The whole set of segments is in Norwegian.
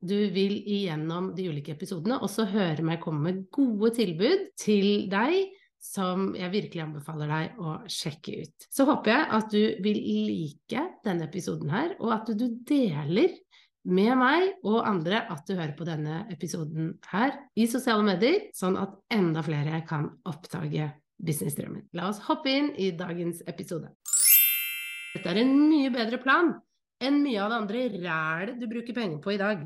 du vil igjennom de ulike episodene også høre meg komme med gode tilbud til deg som jeg virkelig anbefaler deg å sjekke ut. Så håper jeg at du vil like denne episoden her, og at du deler med meg og andre at du hører på denne episoden her i sosiale medier, sånn at enda flere kan oppdage businessdrømmen. La oss hoppe inn i dagens episode. Dette er en mye bedre plan enn mye av det andre rælet du bruker penger på i dag.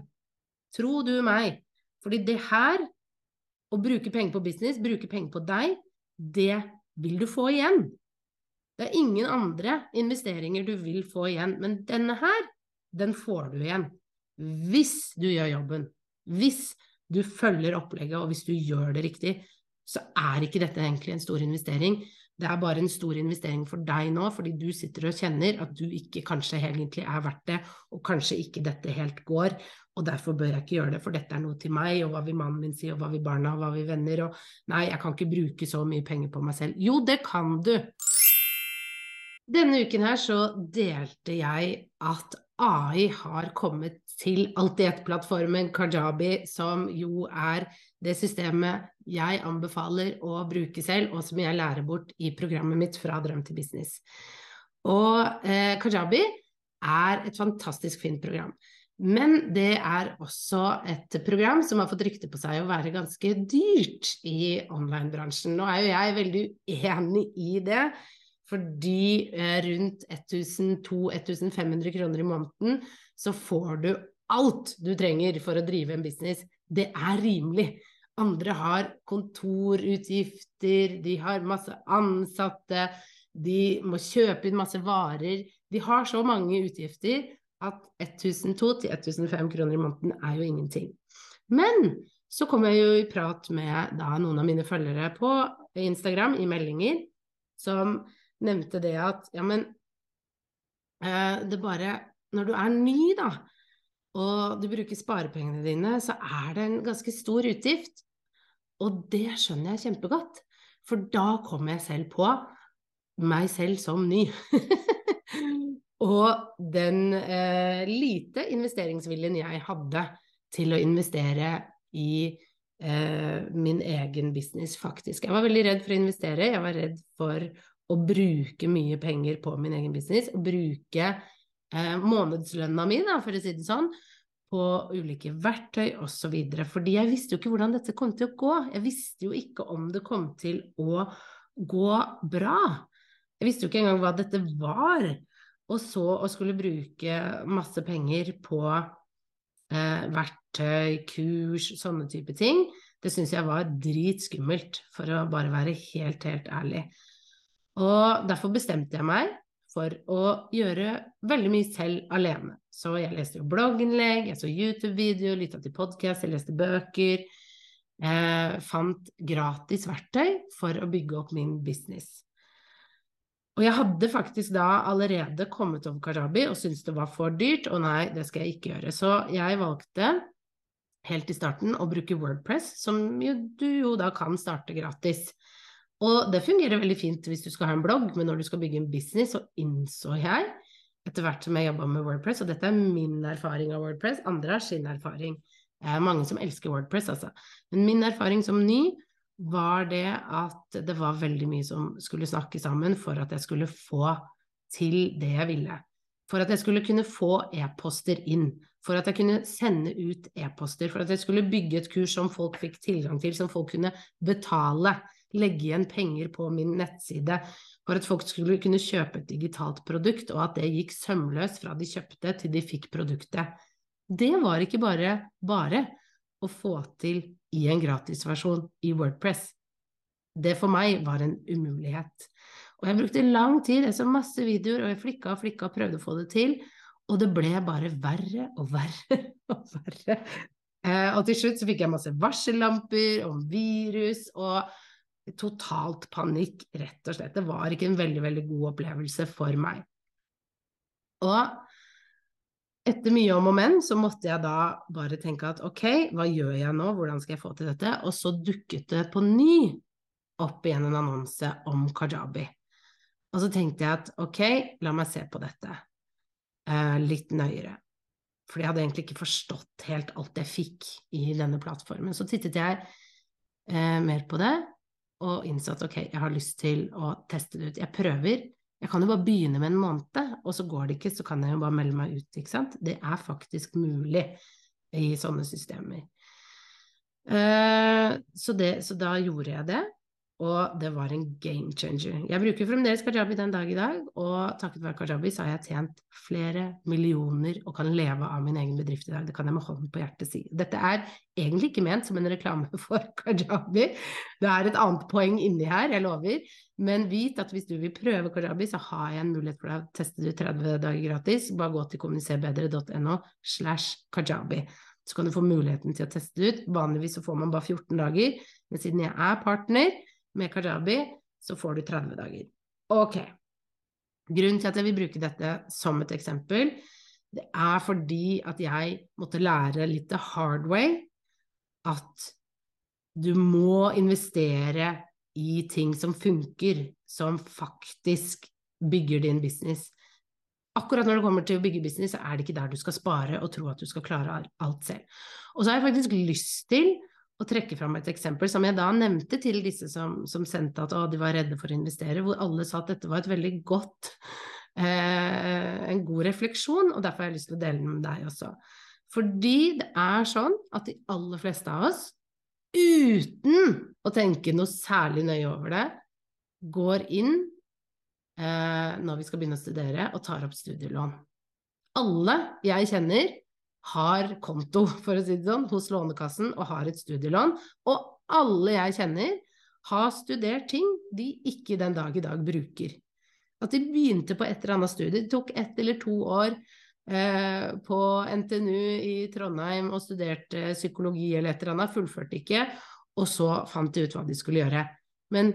Tro du meg. Fordi det her, å bruke penger på business, bruke penger på deg, det vil du få igjen. Det er ingen andre investeringer du vil få igjen, men denne her, den får du igjen. Hvis du gjør jobben, hvis du følger opplegget, og hvis du gjør det riktig, så er ikke dette egentlig en stor investering. Det er bare en stor investering for deg nå, fordi du sitter og kjenner at du ikke kanskje egentlig er verdt det, og kanskje ikke dette helt går, og derfor bør jeg ikke gjøre det, for dette er noe til meg, og hva vil mannen min si, og hva vil barna, og hva vil venner, og nei, jeg kan ikke bruke så mye penger på meg selv. Jo, det kan du! Denne uken her så delte jeg at AI har kommet til Alt-i-ett-plattformen Kajabi, som jo er det systemet jeg anbefaler å bruke selv, og som jeg lærer bort i programmet mitt Fra drøm til business. Og eh, Kajabi er et fantastisk fint program. Men det er også et program som har fått rykte på seg å være ganske dyrt i online-bransjen. Nå er jo jeg veldig uenig i det, fordi eh, rundt 1200-1500 kroner i måneden så får du alt du trenger for å drive en business. Det er rimelig. Andre har kontorutgifter, de har masse ansatte, de må kjøpe inn masse varer. De har så mange utgifter at 1200-1500 kroner i måneden er jo ingenting. Men så kom jeg jo i prat med da, noen av mine følgere på Instagram i meldinger, som nevnte det at ja, men eh, det bare Når du er ny, da, og du bruker sparepengene dine, så er det en ganske stor utgift. Og det skjønner jeg kjempegodt, for da kommer jeg selv på meg selv som ny. og den eh, lite investeringsviljen jeg hadde til å investere i eh, min egen business, faktisk. Jeg var veldig redd for å investere, jeg var redd for å bruke mye penger på min egen business, og bruke eh, månedslønna mi, da, for å si det sånn, på ulike verktøy osv. Fordi jeg visste jo ikke hvordan dette kom til å gå. Jeg visste jo ikke om det kom til å gå bra. Jeg visste jo ikke engang hva dette var. Og så å skulle bruke masse penger på eh, verktøy, kurs, sånne type ting, det syns jeg var dritskummelt, for å bare være helt, helt ærlig. Og derfor bestemte jeg meg for å gjøre veldig mye selv alene. Så jeg leste jo blogginnlegg, jeg så YouTube-videoer, lytta til podkast, jeg leste bøker. Jeg fant gratis verktøy for å bygge opp min business. Og jeg hadde faktisk da allerede kommet over Karabi og syntes det var for dyrt, og nei, det skal jeg ikke gjøre. Så jeg valgte helt i starten å bruke Wordpress, som jo, du jo da kan starte gratis. Og det fungerer veldig fint hvis du skal ha en blogg, men når du skal bygge en business, så innså jeg etter hvert som jeg jobba med Wordpress, og dette er min erfaring av Wordpress, andre har sin erfaring. Det er mange som elsker Wordpress, altså. Men min erfaring som ny var det at det var veldig mye som skulle snakke sammen for at jeg skulle få til det jeg ville. For at jeg skulle kunne få e-poster inn. For at jeg kunne sende ut e-poster. For at jeg skulle bygge et kurs som folk fikk tilgang til, som folk kunne betale legge igjen penger på min nettside for at folk skulle kunne kjøpe et digitalt produkt, og at det gikk sømløst fra de kjøpte til de fikk produktet. Det var ikke bare bare å få til i en gratisversjon i Wordpress. Det for meg var en umulighet. Og jeg brukte lang tid, jeg så masse videoer, og jeg flikka og flikka og prøvde å få det til, og det ble bare verre og verre og verre. Eh, og til slutt så fikk jeg masse varsellamper om virus og totalt panikk, rett og slett. Det var ikke en veldig, veldig god opplevelse for meg. Og etter mye om og men så måtte jeg da bare tenke at ok, hva gjør jeg nå, hvordan skal jeg få til dette? Og så dukket det på ny opp igjen en annonse om kajabi. Og så tenkte jeg at ok, la meg se på dette eh, litt nøyere. For jeg hadde egentlig ikke forstått helt alt jeg fikk i denne plattformen. Så tittet jeg eh, mer på det, og innså at ok, jeg har lyst til å teste det ut. Jeg prøver. Jeg kan jo bare begynne med en måned, og så går det ikke, så kan jeg jo bare melde meg ut, ikke sant. Det er faktisk mulig i sånne systemer. Uh, så, det, så da gjorde jeg det, og det var en game changer. Jeg bruker fremdeles kajabi den dag i dag, og takket være kajabi så har jeg tjent flere millioner og kan leve av min egen bedrift i dag. Det kan jeg med hånden på hjertet si. Dette er egentlig ikke ment som en reklame for kajabi. Det er et annet poeng inni her, jeg lover. Men vit at hvis du vil prøve kajabi, så har jeg en mulighet for deg å teste det 30 dager gratis. Bare gå til kommuniserbedre.no slash kajabi. Så kan du få muligheten til å teste det ut. Vanligvis så får man bare 14 dager, men siden jeg er partner, med kajabi, så får du 30 dager. Ok. Grunnen til at jeg vil bruke dette som et eksempel, det er fordi at jeg måtte lære litt the hard way at du må investere i ting som funker, som faktisk bygger din business. Akkurat når det kommer til å bygge business, så er det ikke der du skal spare og tro at du skal klare alt selv. Og så har jeg faktisk lyst til å trekke fram et eksempel som jeg da nevnte til disse som, som sendte at å, de var redde for å investere, hvor alle sa at dette var et veldig godt eh, en god refleksjon, og derfor har jeg lyst til å dele den med deg også. Fordi det er sånn at de aller fleste av oss, uten å tenke noe særlig nøye over det, går inn eh, når vi skal begynne å studere, og tar opp studielån. Alle jeg kjenner, har konto, for å si det sånn, hos Lånekassen og har et studielån. Og alle jeg kjenner, har studert ting de ikke den dag i dag bruker. At de begynte på et eller annet studie. Det tok ett eller to år eh, på NTNU i Trondheim og studerte psykologi eller et eller annet, fullførte ikke, og så fant de ut hva de skulle gjøre. Men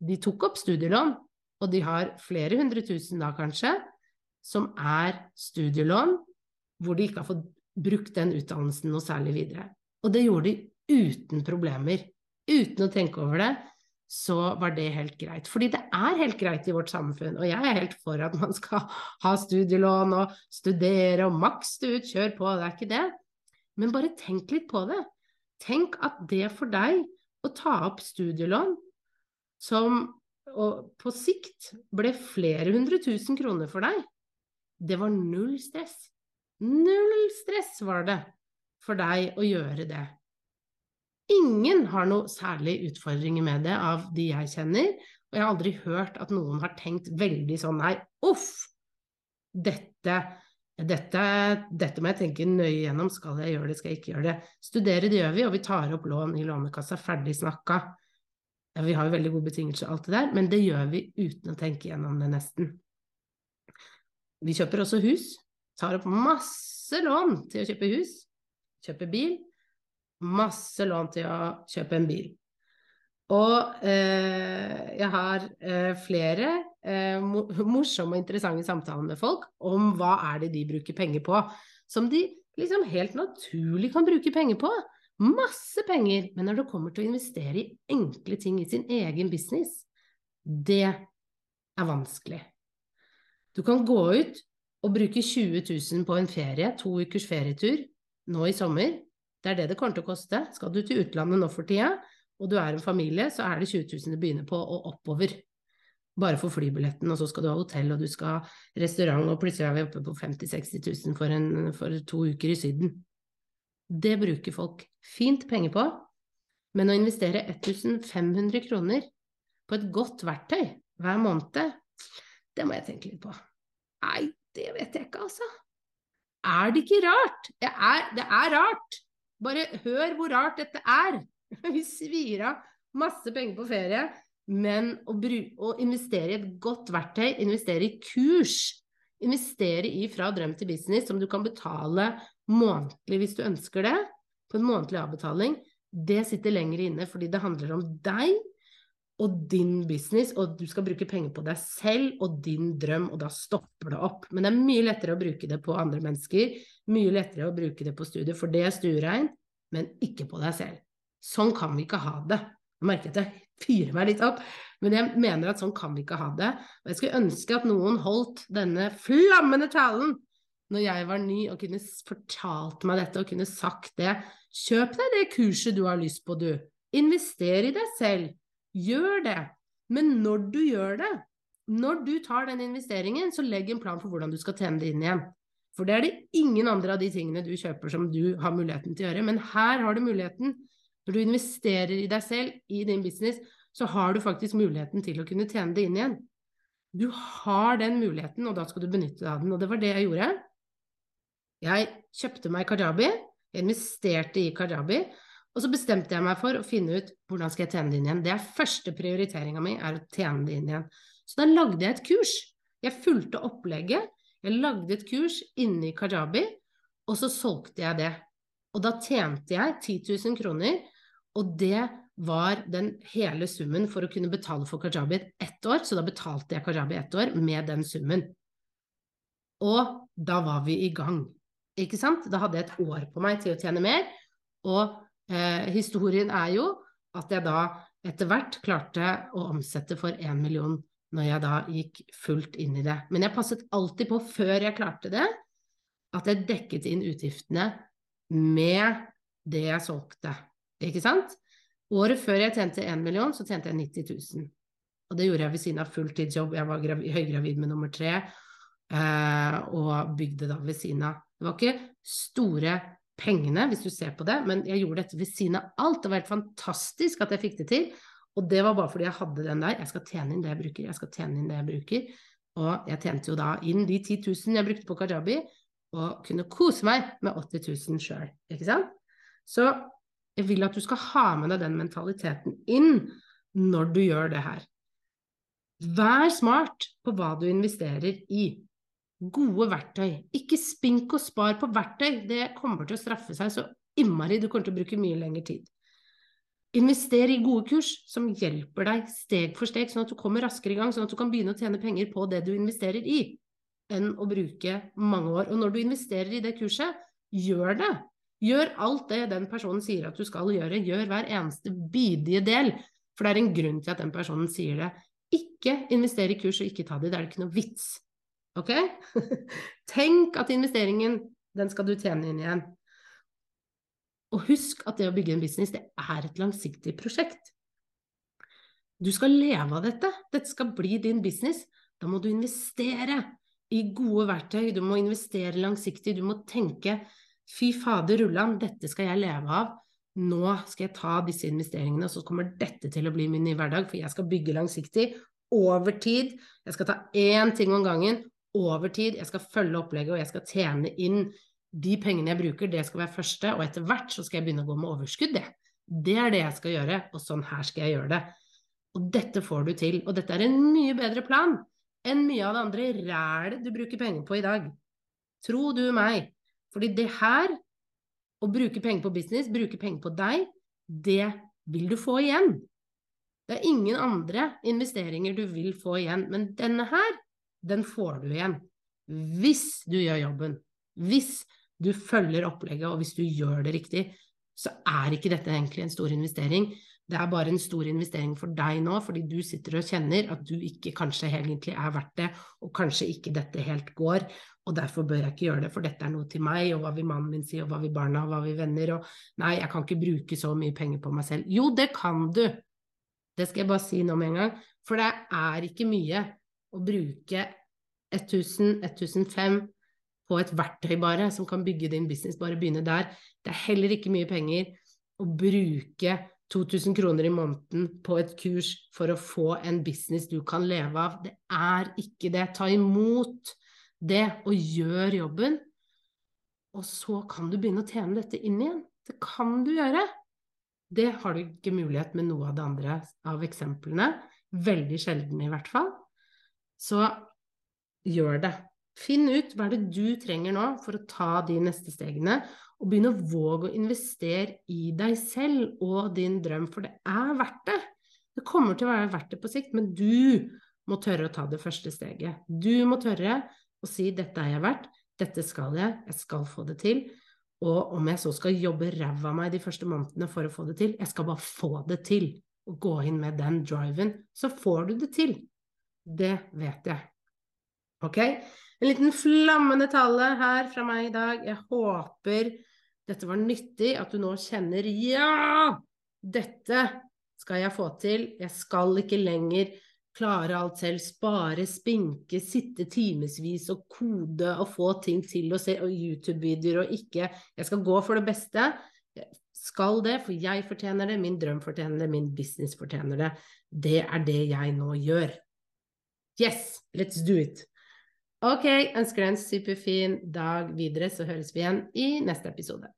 de tok opp studielån, og de har flere hundre tusen da kanskje, som er studielån hvor de ikke har fått brukt den utdannelsen noe særlig videre. Og det gjorde de uten problemer. Uten å tenke over det, så var det helt greit. Fordi det er helt greit i vårt samfunn, og jeg er helt for at man skal ha studielån og studere og maks du ut, kjør på, det er ikke det. Men bare tenk litt på det. Tenk at det for deg å ta opp studielån som på sikt ble flere hundre tusen kroner for deg, det var null stress. Null stress var det for deg å gjøre det. Ingen har noe særlig utfordringer med det av de jeg kjenner, og jeg har aldri hørt at noen har tenkt veldig sånn nei, uff, dette, dette, dette må jeg tenke nøye gjennom, skal jeg gjøre det, skal jeg ikke gjøre det. Studere det gjør vi, og vi tar opp lån i Lånekassa, ferdig snakka. Vi har jo veldig gode betingelser, alt det der, men det gjør vi uten å tenke gjennom det, nesten. Vi kjøper også hus, tar opp masse lån til å kjøpe hus, kjøpe bil, masse lån til å kjøpe en bil. Og eh, jeg har eh, flere eh, morsomme og interessante samtaler med folk om hva er det de bruker penger på, som de liksom helt naturlig kan bruke penger på. Masse penger. Men når det kommer til å investere i enkle ting i sin egen business, det er vanskelig. Du kan gå ut å bruke 20 000 på en ferie, to ukers ferietur, nå i sommer, det er det det kommer til å koste. Skal du til utlandet nå for tida, og du er en familie, så er det 20 000 du begynner på, og oppover. Bare for flybilletten, og så skal du ha hotell, og du skal ha restaurant, og plutselig er vi oppe på 50 000-60 000 for, en, for to uker i Syden. Det bruker folk fint penger på, men å investere 1500 kroner på et godt verktøy hver måned, det må jeg tenke litt på. Nei, det vet jeg ikke, altså. Er det ikke rart? Det er, det er rart. Bare hør hvor rart dette er. Vi svir av masse penger på ferie, men å, å, investere i et godt verktøy, investere i kurs, investere i fra drøm til business, som du kan betale månedlig hvis du ønsker det, på en månedlig avbetaling, det sitter lenger inne fordi det handler om deg og din business, og du skal bruke penger på deg selv og din drøm, og da stopper det opp. Men det er mye lettere å bruke det på andre mennesker, mye lettere å bruke det på studiet, for det er stuerein, men ikke på deg selv. Sånn kan vi ikke ha det. Jeg merker at jeg fyrer meg litt opp, men jeg mener at sånn kan vi ikke ha det. Og jeg skulle ønske at noen holdt denne flammende talen når jeg var ny og kunne fortalt meg dette og kunne sagt det. Kjøp deg det kurset du har lyst på, du. Invester i deg selv. Gjør det. Men når du gjør det, når du tar den investeringen, så legg en plan for hvordan du skal tjene det inn igjen. For det er det ingen andre av de tingene du kjøper som du har muligheten til å gjøre. Men her har du muligheten. Når du investerer i deg selv, i din business, så har du faktisk muligheten til å kunne tjene det inn igjen. Du har den muligheten, og da skal du benytte deg av den. Og det var det jeg gjorde. Jeg kjøpte meg kajabi, jeg investerte i kajabi, og så bestemte jeg meg for å finne ut hvordan skal jeg tjene det inn igjen. Det er første prioriteringa mi, er å tjene det inn igjen. Så da lagde jeg et kurs. Jeg fulgte opplegget. Jeg lagde et kurs inni kajabi, og så solgte jeg det. Og da tjente jeg 10 000 kroner, og det var den hele summen for å kunne betale for kajabi ett år, så da betalte jeg kajabi ett år med den summen. Og da var vi i gang. Ikke sant? Da hadde jeg et år på meg til å tjene mer. Og eh, historien er jo at jeg da etter hvert klarte å omsette for én million når jeg da gikk fullt inn i det. Men jeg passet alltid på, før jeg klarte det, at jeg dekket inn utgiftene med det jeg solgte. Ikke sant? Året før jeg tjente én million, så tjente jeg 90 000. Og det gjorde jeg ved siden av fulltidsjobb. Jeg var høygravid med nummer tre, eh, og bygde da ved siden av. Det var ikke store pengene, hvis du ser på det, men jeg gjorde dette ved siden av alt. Det var helt fantastisk at jeg fikk det til. Og det var bare fordi jeg hadde den der. Jeg skal tjene inn det jeg bruker, jeg skal tjene inn det jeg bruker. Og jeg tjente jo da inn de 10 000 jeg brukte på kajabi, og kunne kose meg med 80 000 sjøl, ikke sant? Så jeg vil at du skal ha med deg den mentaliteten inn når du gjør det her. Vær smart på hva du investerer i gode verktøy. Ikke spink og spar på verktøy, det kommer til å straffe seg så innmari, du kommer til å bruke mye lengre tid. Invester i gode kurs som hjelper deg steg for steg, sånn at du kommer raskere i gang, sånn at du kan begynne å tjene penger på det du investerer i, enn å bruke mange år. Og når du investerer i det kurset, gjør det. Gjør alt det den personen sier at du skal gjøre, gjør hver eneste bidige del, for det er en grunn til at den personen sier det. Ikke investere i kurs og ikke ta det, det er ikke noe vits. Ok? Tenk at investeringen, den skal du tjene inn igjen. Og husk at det å bygge en business, det er et langsiktig prosjekt. Du skal leve av dette. Dette skal bli din business. Da må du investere i gode verktøy. Du må investere langsiktig. Du må tenke fy fader rullan, dette skal jeg leve av. Nå skal jeg ta disse investeringene, og så kommer dette til å bli min nye hverdag, for jeg skal bygge langsiktig over tid. Jeg skal ta én ting om gangen, over tid, jeg skal følge opplegget og jeg skal tjene inn de pengene jeg bruker, det skal være første, og etter hvert så skal jeg begynne å gå med overskudd, det. Det er det jeg skal gjøre, og sånn her skal jeg gjøre det. Og dette får du til, og dette er en mye bedre plan enn mye av det andre rælet du bruker penger på i dag. Tro du meg. Fordi det her, å bruke penger på business, bruke penger på deg, det vil du få igjen. Det er ingen andre investeringer du vil få igjen, men denne her, den får du igjen. Hvis du gjør jobben. Hvis du følger opplegget, og hvis du gjør det riktig, så er ikke dette egentlig en stor investering. Det er bare en stor investering for deg nå, fordi du sitter og kjenner at du ikke kanskje egentlig er verdt det, og kanskje ikke dette helt går, og derfor bør jeg ikke gjøre det, for dette er noe til meg, og hva vil mannen min si, og hva vil barna, og hva vil venner, og nei, jeg kan ikke bruke så mye penger på meg selv. Jo, det kan du! Det skal jeg bare si nå med en gang, for det er ikke mye å bruke 1000, 1005 på et verktøy bare, som kan bygge din business, bare begynne der. Det er heller ikke mye penger å bruke 2000 kroner i måneden på et kurs for å få en business du kan leve av. Det er ikke det. Ta imot det og gjør jobben. Og så kan du begynne å tjene dette inn igjen. Det kan du gjøre. Det har du ikke mulighet med noe av det andre av eksemplene. Veldig sjelden, i hvert fall. Så gjør det. Finn ut hva det du trenger nå for å ta de neste stegene, og begynne å våge å investere i deg selv og din drøm, for det er verdt det. Det kommer til å være verdt det på sikt, men du må tørre å ta det første steget. Du må tørre å si 'dette er jeg verdt', 'dette skal jeg', 'jeg skal få det til'. Og om jeg så skal jobbe ræva av meg de første månedene for å få det til, jeg skal bare få det til. Og gå inn med den driven, så får du det til. Det vet jeg. Ok? En liten flammende tale her fra meg i dag. Jeg håper dette var nyttig, at du nå kjenner ja! Dette skal jeg få til. Jeg skal ikke lenger klare alt selv, spare, spinke, sitte timevis og kode og få ting til å se YouTube-videoer og ikke Jeg skal gå for det beste. Jeg skal det, for jeg fortjener det, min drøm fortjener det, min business fortjener det. Det er det jeg nå gjør. Yes, let's do it! Ok, ønsker deg en superfin dag videre, så høres vi igjen i neste episode.